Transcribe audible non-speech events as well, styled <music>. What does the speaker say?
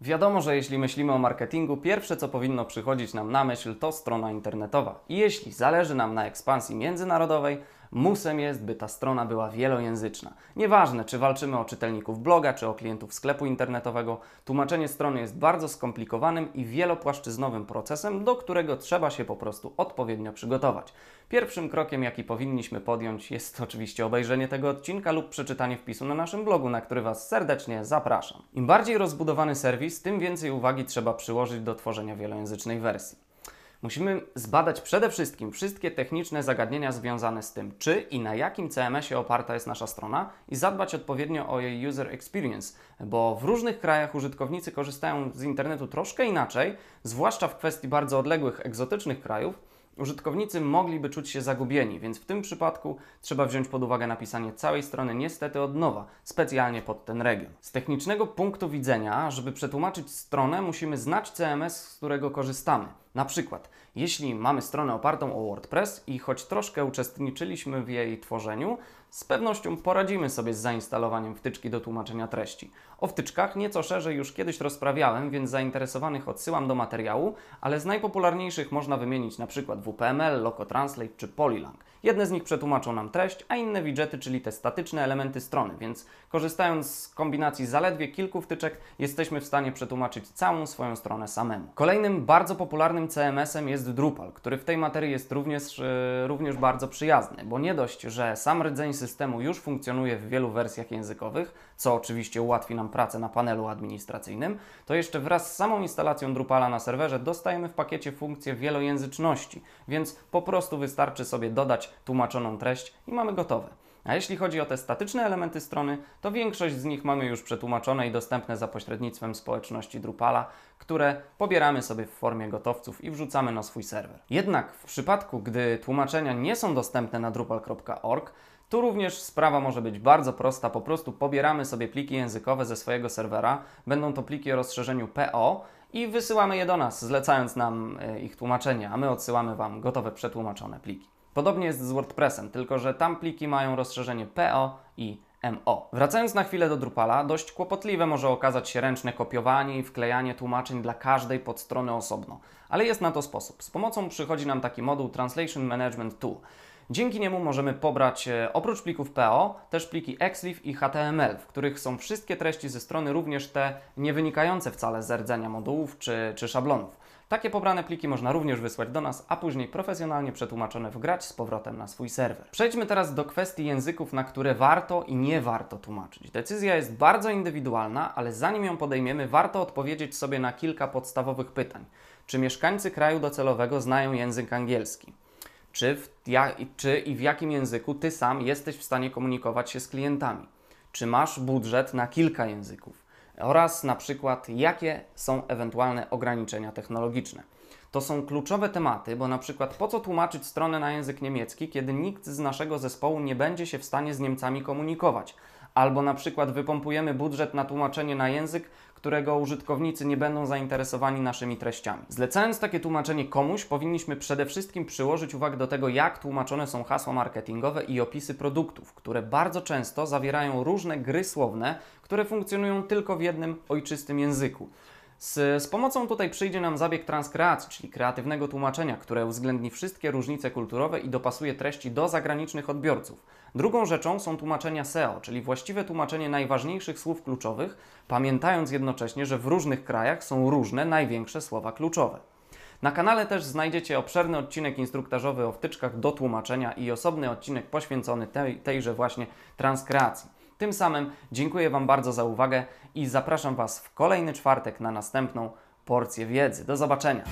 Wiadomo, że jeśli myślimy o marketingu, pierwsze co powinno przychodzić nam na myśl to strona internetowa. I jeśli zależy nam na ekspansji międzynarodowej, musem jest, by ta strona była wielojęzyczna. Nieważne, czy walczymy o czytelników bloga, czy o klientów sklepu internetowego, tłumaczenie strony jest bardzo skomplikowanym i wielopłaszczyznowym procesem, do którego trzeba się po prostu odpowiednio przygotować. Pierwszym krokiem, jaki powinniśmy podjąć, jest <laughs> oczywiście obejrzenie tego odcinka lub przeczytanie wpisu na naszym blogu, na który Was serdecznie zapraszam. Im bardziej rozbudowany serwis, tym więcej uwagi trzeba przyłożyć do tworzenia wielojęzycznej wersji. Musimy zbadać przede wszystkim wszystkie techniczne zagadnienia związane z tym, czy i na jakim CMS-ie oparta jest nasza strona i zadbać odpowiednio o jej user experience, bo w różnych krajach użytkownicy korzystają z internetu troszkę inaczej, zwłaszcza w kwestii bardzo odległych, egzotycznych krajów użytkownicy mogliby czuć się zagubieni, więc w tym przypadku trzeba wziąć pod uwagę napisanie całej strony niestety od nowa, specjalnie pod ten region. Z technicznego punktu widzenia, żeby przetłumaczyć stronę, musimy znać CMS, z którego korzystamy. Na przykład, jeśli mamy stronę opartą o WordPress i choć troszkę uczestniczyliśmy w jej tworzeniu, z pewnością poradzimy sobie z zainstalowaniem wtyczki do tłumaczenia treści. O wtyczkach nieco szerzej już kiedyś rozprawiałem, więc zainteresowanych odsyłam do materiału, ale z najpopularniejszych można wymienić np. WPML, Locotranslate czy Polylang. Jedne z nich przetłumaczą nam treść, a inne widgety, czyli te statyczne elementy strony, więc korzystając z kombinacji zaledwie kilku wtyczek, jesteśmy w stanie przetłumaczyć całą swoją stronę samemu. Kolejnym bardzo popularnym CMS-em jest Drupal, który w tej materii jest również, yy, również bardzo przyjazny, bo nie dość, że sam rdzeń systemu już funkcjonuje w wielu wersjach językowych, co oczywiście ułatwi nam pracę na panelu administracyjnym, to jeszcze wraz z samą instalacją Drupala na serwerze dostajemy w pakiecie funkcję wielojęzyczności, więc po prostu wystarczy sobie dodać tłumaczoną treść i mamy gotowe. A jeśli chodzi o te statyczne elementy strony, to większość z nich mamy już przetłumaczone i dostępne za pośrednictwem społeczności Drupala, które pobieramy sobie w formie gotowców i wrzucamy na swój serwer. Jednak w przypadku, gdy tłumaczenia nie są dostępne na drupal.org, tu również sprawa może być bardzo prosta, po prostu pobieramy sobie pliki językowe ze swojego serwera, będą to pliki o rozszerzeniu PO i wysyłamy je do nas, zlecając nam e, ich tłumaczenie, a my odsyłamy Wam gotowe przetłumaczone pliki. Podobnie jest z WordPressem, tylko że tam pliki mają rozszerzenie PO i MO. Wracając na chwilę do Drupala, dość kłopotliwe może okazać się ręczne kopiowanie i wklejanie tłumaczeń dla każdej podstrony osobno, ale jest na to sposób. Z pomocą przychodzi nam taki moduł Translation Management Tool. Dzięki niemu możemy pobrać e, oprócz plików PO też pliki XLIF i HTML, w których są wszystkie treści ze strony, również te nie wynikające wcale z rdzenia modułów czy, czy szablonów. Takie pobrane pliki można również wysłać do nas, a później profesjonalnie przetłumaczone wgrać z powrotem na swój serwer. Przejdźmy teraz do kwestii języków, na które warto i nie warto tłumaczyć. Decyzja jest bardzo indywidualna, ale zanim ją podejmiemy, warto odpowiedzieć sobie na kilka podstawowych pytań. Czy mieszkańcy kraju docelowego znają język angielski? Czy, w, ja, czy i w jakim języku Ty sam jesteś w stanie komunikować się z klientami? Czy masz budżet na kilka języków? Oraz na przykład jakie są ewentualne ograniczenia technologiczne. To są kluczowe tematy, bo na przykład po co tłumaczyć stronę na język niemiecki, kiedy nikt z naszego zespołu nie będzie się w stanie z Niemcami komunikować? Albo na przykład wypompujemy budżet na tłumaczenie na język, którego użytkownicy nie będą zainteresowani naszymi treściami. Zlecając takie tłumaczenie komuś, powinniśmy przede wszystkim przyłożyć uwagę do tego, jak tłumaczone są hasła marketingowe i opisy produktów, które bardzo często zawierają różne gry słowne, które funkcjonują tylko w jednym ojczystym języku. Z, z, pomocą tutaj przyjdzie nam zabieg transkreacji, czyli kreatywnego tłumaczenia, które uwzględni wszystkie różnice kulturowe i dopasuje treści do zagranicznych odbiorców. Drugą rzeczą są tłumaczenia SEO, czyli właściwe tłumaczenie najważniejszych słów kluczowych, pamiętając jednocześnie, że w różnych krajach są różne największe słowa kluczowe. Na kanale też znajdziecie obszerny odcinek instruktażowy o wtyczkach do tłumaczenia i osobny odcinek poświęcony tej, tejże właśnie transkreacji. Tym samym dziękuję Wam bardzo za uwagę i zapraszam Was w kolejny czwartek na następną porcję wiedzy. Do zobaczenia!